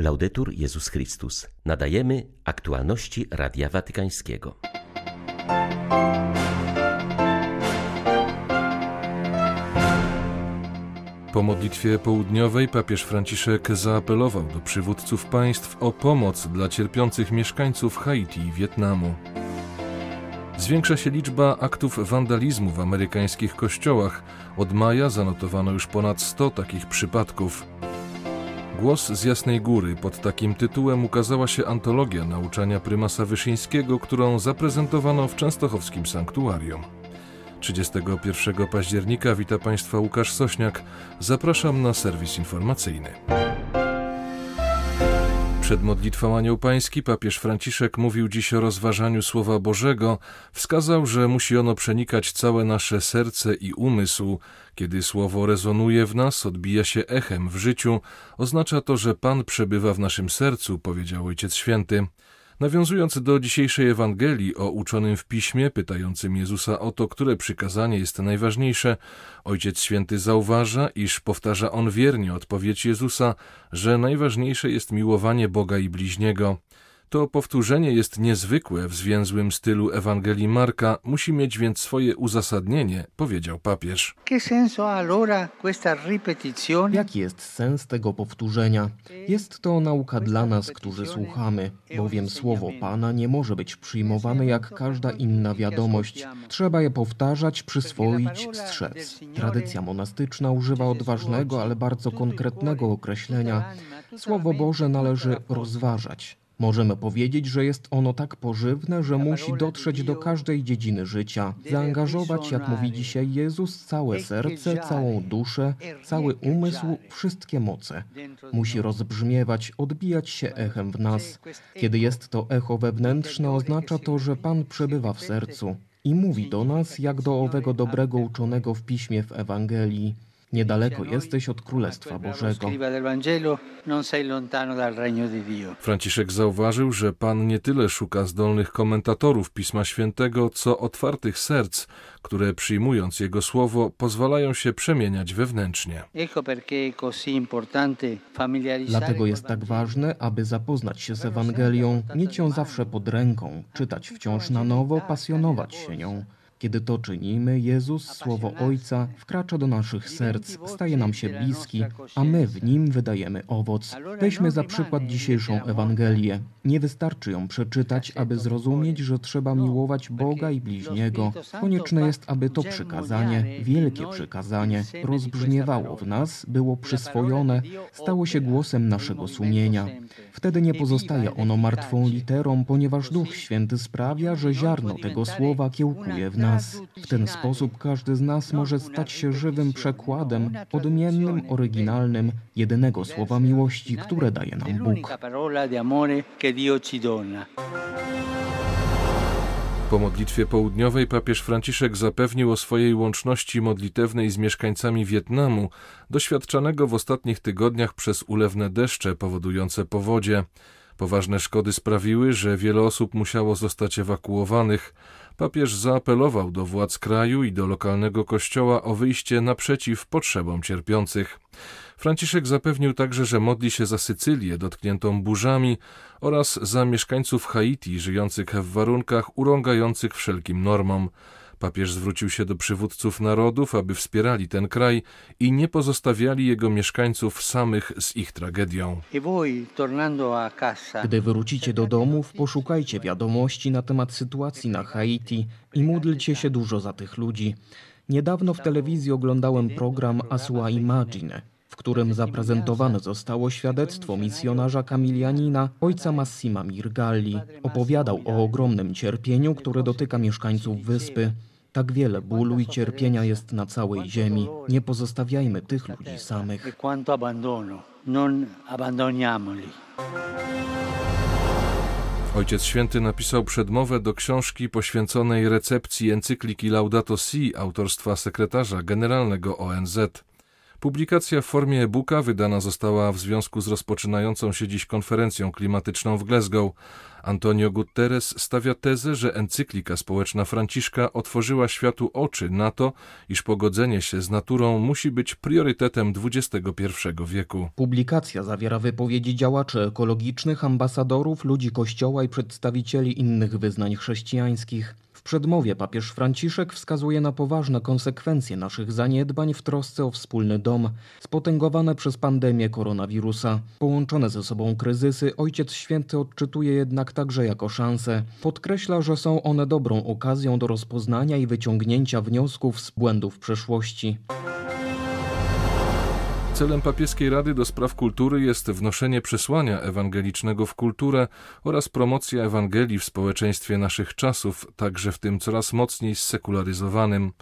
Laudetur Jezus Chrystus. Nadajemy aktualności Radia Watykańskiego. Po modlitwie południowej papież Franciszek zaapelował do przywódców państw o pomoc dla cierpiących mieszkańców Haiti i Wietnamu. Zwiększa się liczba aktów wandalizmu w amerykańskich kościołach. Od maja zanotowano już ponad 100 takich przypadków. Głos z Jasnej Góry pod takim tytułem ukazała się antologia nauczania prymasa Wyszyńskiego, którą zaprezentowano w częstochowskim sanktuarium. 31 października wita Państwa Łukasz Sośniak. Zapraszam na serwis informacyjny. Przed modlitwą Anioł Pański papież Franciszek mówił dziś o rozważaniu Słowa Bożego. Wskazał, że musi ono przenikać całe nasze serce i umysł. Kiedy Słowo rezonuje w nas, odbija się echem w życiu. Oznacza to, że Pan przebywa w naszym sercu, powiedział Ojciec Święty. Nawiązując do dzisiejszej Ewangelii o uczonym w piśmie, pytającym Jezusa o to, które przykazanie jest najważniejsze, Ojciec Święty zauważa, iż powtarza on wiernie odpowiedź Jezusa, że najważniejsze jest miłowanie Boga i bliźniego. To powtórzenie jest niezwykłe w zwięzłym stylu Ewangelii Marka, musi mieć więc swoje uzasadnienie, powiedział papież. Jaki jest sens tego powtórzenia? Jest to nauka dla nas, którzy słuchamy, bowiem słowo Pana nie może być przyjmowane jak każda inna wiadomość. Trzeba je powtarzać, przyswoić, strzec. Tradycja monastyczna używa odważnego, ale bardzo konkretnego określenia. Słowo Boże należy rozważać. Możemy powiedzieć, że jest ono tak pożywne, że musi dotrzeć do każdej dziedziny życia, zaangażować, jak mówi dzisiaj Jezus, całe serce, całą duszę, cały umysł, wszystkie moce. Musi rozbrzmiewać, odbijać się echem w nas. Kiedy jest to echo wewnętrzne, oznacza to, że Pan przebywa w sercu i mówi do nas, jak do owego dobrego uczonego w piśmie w Ewangelii. Niedaleko jesteś od Królestwa Bożego. Franciszek zauważył, że Pan nie tyle szuka zdolnych komentatorów Pisma Świętego, co otwartych serc, które przyjmując Jego słowo pozwalają się przemieniać wewnętrznie. Dlatego jest tak ważne, aby zapoznać się z Ewangelią, mieć ją zawsze pod ręką, czytać wciąż na nowo, pasjonować się nią. Kiedy to czynimy, Jezus, Słowo Ojca, wkracza do naszych serc, staje nam się bliski, a my w nim wydajemy owoc. Weźmy za przykład dzisiejszą Ewangelię. Nie wystarczy ją przeczytać, aby zrozumieć, że trzeba miłować Boga i bliźniego. Konieczne jest, aby to przykazanie, wielkie przykazanie, rozbrzmiewało w nas, było przyswojone, stało się głosem naszego sumienia. Wtedy nie pozostaje ono martwą literą, ponieważ Duch Święty sprawia, że ziarno tego słowa kiełkuje w nas nas. W ten sposób każdy z nas może stać się żywym przekładem, odmiennym, oryginalnym, jedynego słowa miłości, które daje nam Bóg. Po modlitwie południowej papież Franciszek zapewnił o swojej łączności modlitewnej z mieszkańcami Wietnamu, doświadczanego w ostatnich tygodniach przez ulewne deszcze powodujące powodzie. Poważne szkody sprawiły, że wiele osób musiało zostać ewakuowanych. Papież zaapelował do władz kraju i do lokalnego kościoła o wyjście naprzeciw potrzebom cierpiących. Franciszek zapewnił także, że modli się za Sycylię dotkniętą burzami oraz za mieszkańców Haiti żyjących w warunkach urągających wszelkim normom. Papież zwrócił się do przywódców narodów, aby wspierali ten kraj i nie pozostawiali jego mieszkańców samych z ich tragedią. Gdy wrócicie do domów, poszukajcie wiadomości na temat sytuacji na Haiti i módlcie się dużo za tych ludzi. Niedawno w telewizji oglądałem program Asua Imagine, w którym zaprezentowane zostało świadectwo misjonarza kamilianina ojca Massima Mirgalli. Opowiadał o ogromnym cierpieniu, które dotyka mieszkańców wyspy. Tak wiele bólu i cierpienia jest na całej ziemi. Nie pozostawiajmy tych ludzi samych. Ojciec Święty napisał przedmowę do książki poświęconej recepcji encykliki Laudato Si autorstwa sekretarza generalnego ONZ. Publikacja w formie e-booka wydana została w związku z rozpoczynającą się dziś konferencją klimatyczną w Glasgow. Antonio Guterres stawia tezę, że encyklika społeczna Franciszka otworzyła światu oczy na to, iż pogodzenie się z naturą musi być priorytetem XXI wieku. Publikacja zawiera wypowiedzi działaczy ekologicznych, ambasadorów, ludzi kościoła i przedstawicieli innych wyznań chrześcijańskich przedmowie papież Franciszek wskazuje na poważne konsekwencje naszych zaniedbań w trosce o wspólny dom, spotęgowane przez pandemię koronawirusa. Połączone ze sobą kryzysy Ojciec Święty odczytuje jednak także jako szansę. Podkreśla, że są one dobrą okazją do rozpoznania i wyciągnięcia wniosków z błędów przeszłości. Celem papieskiej Rady do Spraw Kultury jest wnoszenie przesłania ewangelicznego w kulturę oraz promocja Ewangelii w społeczeństwie naszych czasów, także w tym coraz mocniej zsekularyzowanym.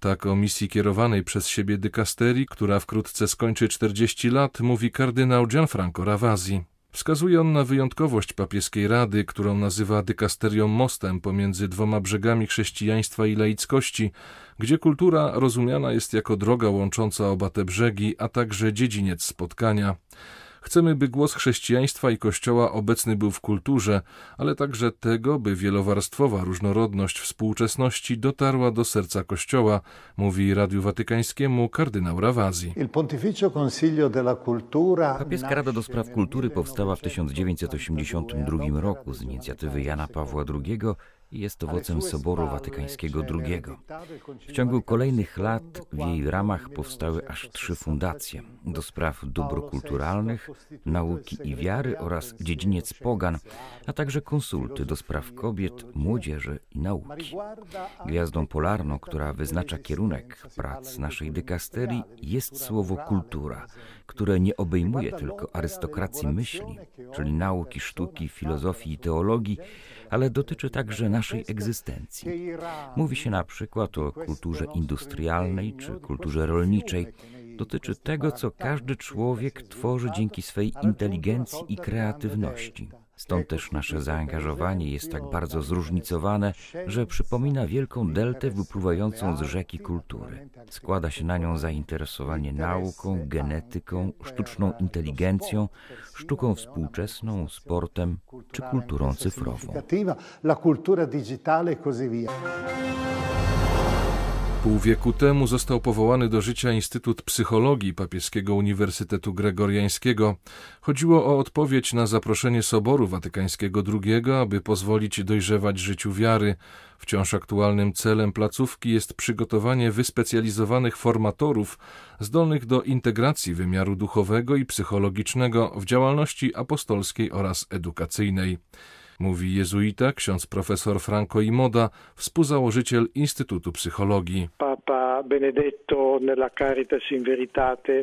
Tak o misji kierowanej przez siebie dykasterii, która wkrótce skończy 40 lat, mówi kardynał Gianfranco Ravasi. Wskazuje on na wyjątkowość papieskiej rady, którą nazywa dykasterią mostem pomiędzy dwoma brzegami chrześcijaństwa i laickości, gdzie kultura rozumiana jest jako droga łącząca oba te brzegi, a także dziedziniec spotkania. Chcemy, by głos chrześcijaństwa i Kościoła obecny był w kulturze, ale także tego, by wielowarstwowa różnorodność współczesności dotarła do serca Kościoła, mówi Radiu Watykańskiemu kardynał Rawazzi. Papieska Rada do Spraw Kultury powstała w 1982 roku z inicjatywy Jana Pawła II jest owocem Soboru Watykańskiego II. W ciągu kolejnych lat w jej ramach powstały aż trzy fundacje do spraw dóbr kulturalnych, nauki i wiary oraz dziedziniec pogan, a także konsulty do spraw kobiet, młodzieży i nauki. Gwiazdą polarną, która wyznacza kierunek prac naszej dykasterii jest słowo kultura, które nie obejmuje tylko arystokracji myśli, czyli nauki, sztuki, filozofii i teologii, ale dotyczy także naszej egzystencji. Mówi się na przykład o kulturze industrialnej czy kulturze rolniczej. Dotyczy tego, co każdy człowiek tworzy dzięki swej inteligencji i kreatywności. Stąd też nasze zaangażowanie jest tak bardzo zróżnicowane, że przypomina wielką deltę wypływającą z rzeki kultury. Składa się na nią zainteresowanie nauką, genetyką, sztuczną inteligencją, sztuką współczesną, sportem czy kulturą cyfrową. La cultura digitale e così via. Pół wieku temu został powołany do życia Instytut Psychologii Papieskiego Uniwersytetu Gregoriańskiego. Chodziło o odpowiedź na zaproszenie Soboru Watykańskiego II, aby pozwolić dojrzewać życiu wiary. Wciąż aktualnym celem placówki jest przygotowanie wyspecjalizowanych formatorów zdolnych do integracji wymiaru duchowego i psychologicznego w działalności apostolskiej oraz edukacyjnej mówi jezuita ksiądz profesor Franco Imoda, współzałożyciel Instytutu Psychologii.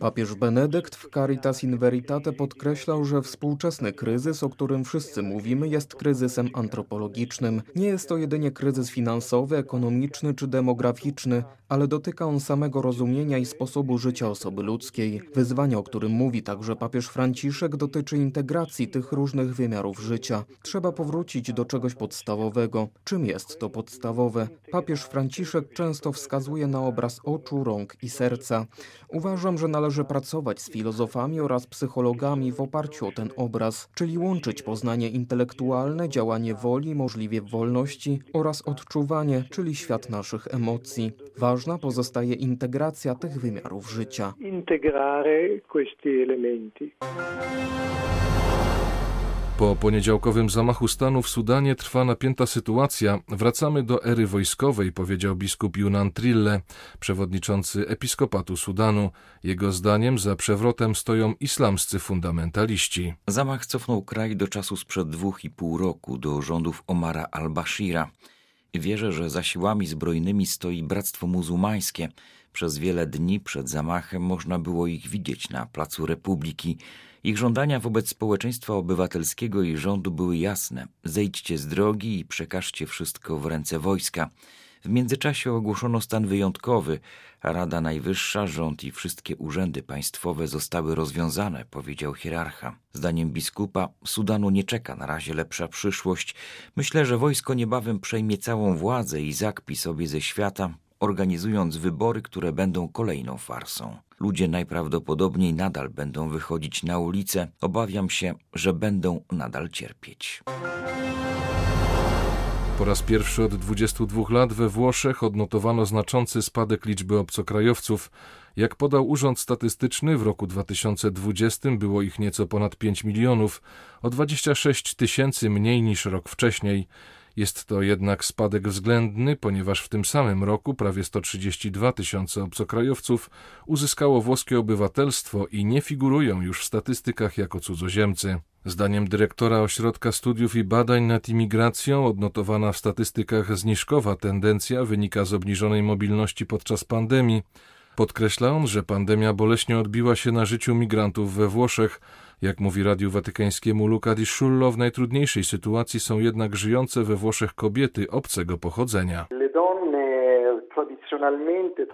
Papież Benedykt w Caritas in Veritate podkreślał, że współczesny kryzys, o którym wszyscy mówimy, jest kryzysem antropologicznym. Nie jest to jedynie kryzys finansowy, ekonomiczny czy demograficzny, ale dotyka on samego rozumienia i sposobu życia osoby ludzkiej. Wyzwanie, o którym mówi także papież Franciszek, dotyczy integracji tych różnych wymiarów życia. Trzeba powrócić do czegoś podstawowego. Czym jest to podstawowe? Papież Franciszek często wskazuje na obraz oczu, rąk i serca. Uważam, że należy pracować z filozofami oraz psychologami w oparciu o ten obraz, czyli łączyć poznanie intelektualne, działanie woli, możliwie wolności oraz odczuwanie, czyli świat naszych emocji. Ważna pozostaje integracja tych wymiarów życia. Integrare questi elementi. Po poniedziałkowym zamachu stanu w Sudanie trwa napięta sytuacja. Wracamy do ery wojskowej, powiedział biskup Yunan Trille, przewodniczący episkopatu Sudanu. Jego zdaniem za przewrotem stoją islamscy fundamentaliści. Zamach cofnął kraj do czasu sprzed dwóch i pół roku, do rządów Omara al-Bashira. Wierzę, że za siłami zbrojnymi stoi Bractwo Muzułmańskie. Przez wiele dni przed zamachem można było ich widzieć na placu Republiki. Ich żądania wobec społeczeństwa obywatelskiego i rządu były jasne: zejdźcie z drogi i przekażcie wszystko w ręce wojska. W międzyczasie ogłoszono stan wyjątkowy, a Rada Najwyższa, rząd i wszystkie urzędy państwowe zostały rozwiązane, powiedział hierarcha. Zdaniem biskupa, Sudanu nie czeka na razie lepsza przyszłość. Myślę, że wojsko niebawem przejmie całą władzę i zakpi sobie ze świata, organizując wybory, które będą kolejną farsą. Ludzie najprawdopodobniej nadal będą wychodzić na ulicę. Obawiam się, że będą nadal cierpieć. Po raz pierwszy od 22 lat we Włoszech odnotowano znaczący spadek liczby obcokrajowców. Jak podał Urząd Statystyczny, w roku 2020 było ich nieco ponad 5 milionów, o 26 tysięcy mniej niż rok wcześniej. Jest to jednak spadek względny, ponieważ w tym samym roku prawie 132 tysiące obcokrajowców uzyskało włoskie obywatelstwo i nie figurują już w statystykach jako cudzoziemcy. Zdaniem dyrektora Ośrodka Studiów i Badań nad Imigracją odnotowana w statystykach zniżkowa tendencja wynika z obniżonej mobilności podczas pandemii. Podkreśla on, że pandemia boleśnie odbiła się na życiu migrantów we Włoszech. Jak mówi Radiu Watykańskiemu Luca di Schullo, w najtrudniejszej sytuacji są jednak żyjące we Włoszech kobiety obcego pochodzenia.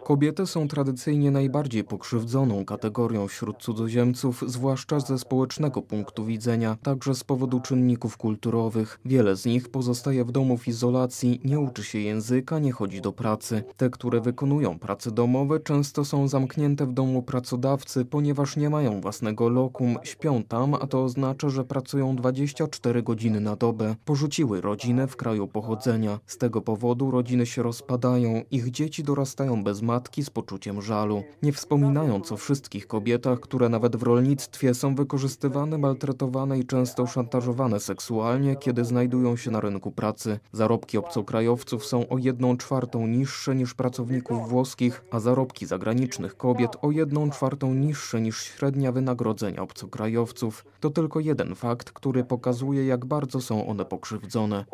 Kobiety są tradycyjnie najbardziej pokrzywdzoną kategorią wśród cudzoziemców, zwłaszcza ze społecznego punktu widzenia, także z powodu czynników kulturowych. Wiele z nich pozostaje w domu w izolacji, nie uczy się języka, nie chodzi do pracy. Te, które wykonują prace domowe, często są zamknięte w domu pracodawcy, ponieważ nie mają własnego lokum, śpią tam, a to oznacza, że pracują 24 godziny na dobę. Porzuciły rodzinę w kraju pochodzenia. Z tego powodu rodziny się rozpadają, ich dzieci dorastają bez matki z poczuciem żalu. Nie wspominając o wszystkich kobietach, które nawet w rolnictwie są wykorzystywane, maltretowane i często szantażowane seksualnie, kiedy znajdują się na rynku pracy. Zarobki obcokrajowców są o jedną czwartą niższe niż pracowników włoskich, a zarobki zagranicznych kobiet o jedną czwartą niższe niż średnia wynagrodzenia obcokrajowców. To tylko jeden fakt, który pokazuje, jak bardzo są one pokrzywdzone.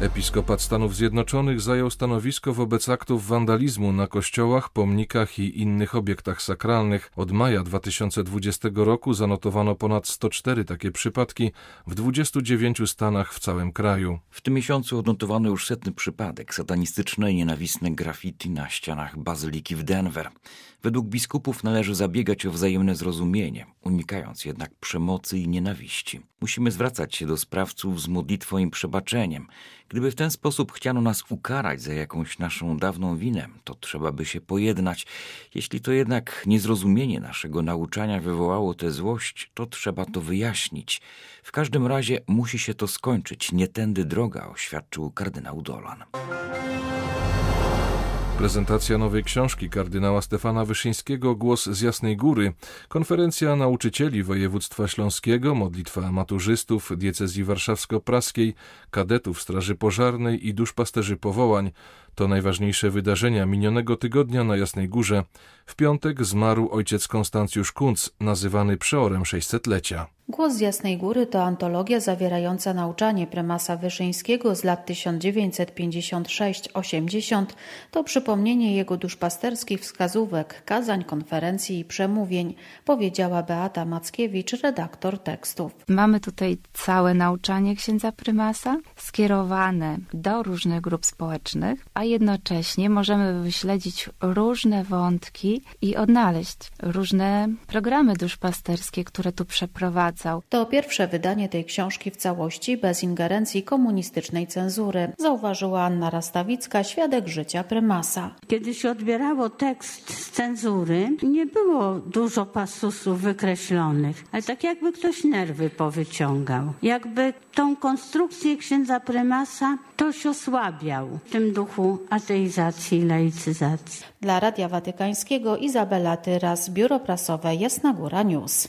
Episkopat Stanów Zjednoczonych zajął stanowisko wobec aktów wandalizmu na kościołach, pomnikach i innych obiektach sakralnych. Od maja 2020 roku zanotowano ponad 104 takie przypadki w 29 stanach w całym kraju. W tym miesiącu odnotowano już setny przypadek satanistyczne i nienawistne graffiti na ścianach bazyliki w Denver. Według biskupów należy zabiegać o wzajemne zrozumienie, unikając jednak przemocy i nienawiści. Musimy zwracać się do sprawców z modlitwą i przebaczeniem. Gdyby w ten sposób chciano nas ukarać za jakąś naszą dawną winę, to trzeba by się pojednać. Jeśli to jednak niezrozumienie naszego nauczania wywołało tę złość, to trzeba to wyjaśnić. W każdym razie musi się to skończyć. Nie tędy droga, oświadczył kardynał Dolan. Prezentacja nowej książki kardynała Stefana Wyszyńskiego Głos z Jasnej Góry, konferencja nauczycieli województwa śląskiego, modlitwa maturzystów diecezji warszawsko-praskiej, kadetów Straży Pożarnej i duszpasterzy powołań to najważniejsze wydarzenia minionego tygodnia na Jasnej Górze. W piątek zmarł ojciec Konstancjusz Kunc, nazywany przeorem 600-lecia. Głos z Jasnej Góry to antologia zawierająca nauczanie prymasa Wyszyńskiego z lat 1956-80. To przypomnienie jego duszpasterskich wskazówek, kazań, konferencji i przemówień, powiedziała Beata Mackiewicz, redaktor tekstów. Mamy tutaj całe nauczanie księdza prymasa, skierowane do różnych grup społecznych, a jednocześnie możemy wyśledzić różne wątki i odnaleźć różne programy duszpasterskie, które tu To pierwsze wydanie tej książki w całości bez ingerencji komunistycznej cenzury, zauważyła Anna Rastawicka, świadek życia prymasa. Kiedy się odbierało tekst z cenzury, nie było dużo pasusów wykreślonych, ale tak jakby ktoś nerwy powyciągał. Jakby tą konstrukcję księdza prymasa ktoś osłabiał w tym duchu ateizacji i laicyzacji. Dla Radia Watykańskiego Izabela Tyras, Biuro Prasowe Jasna Góra News.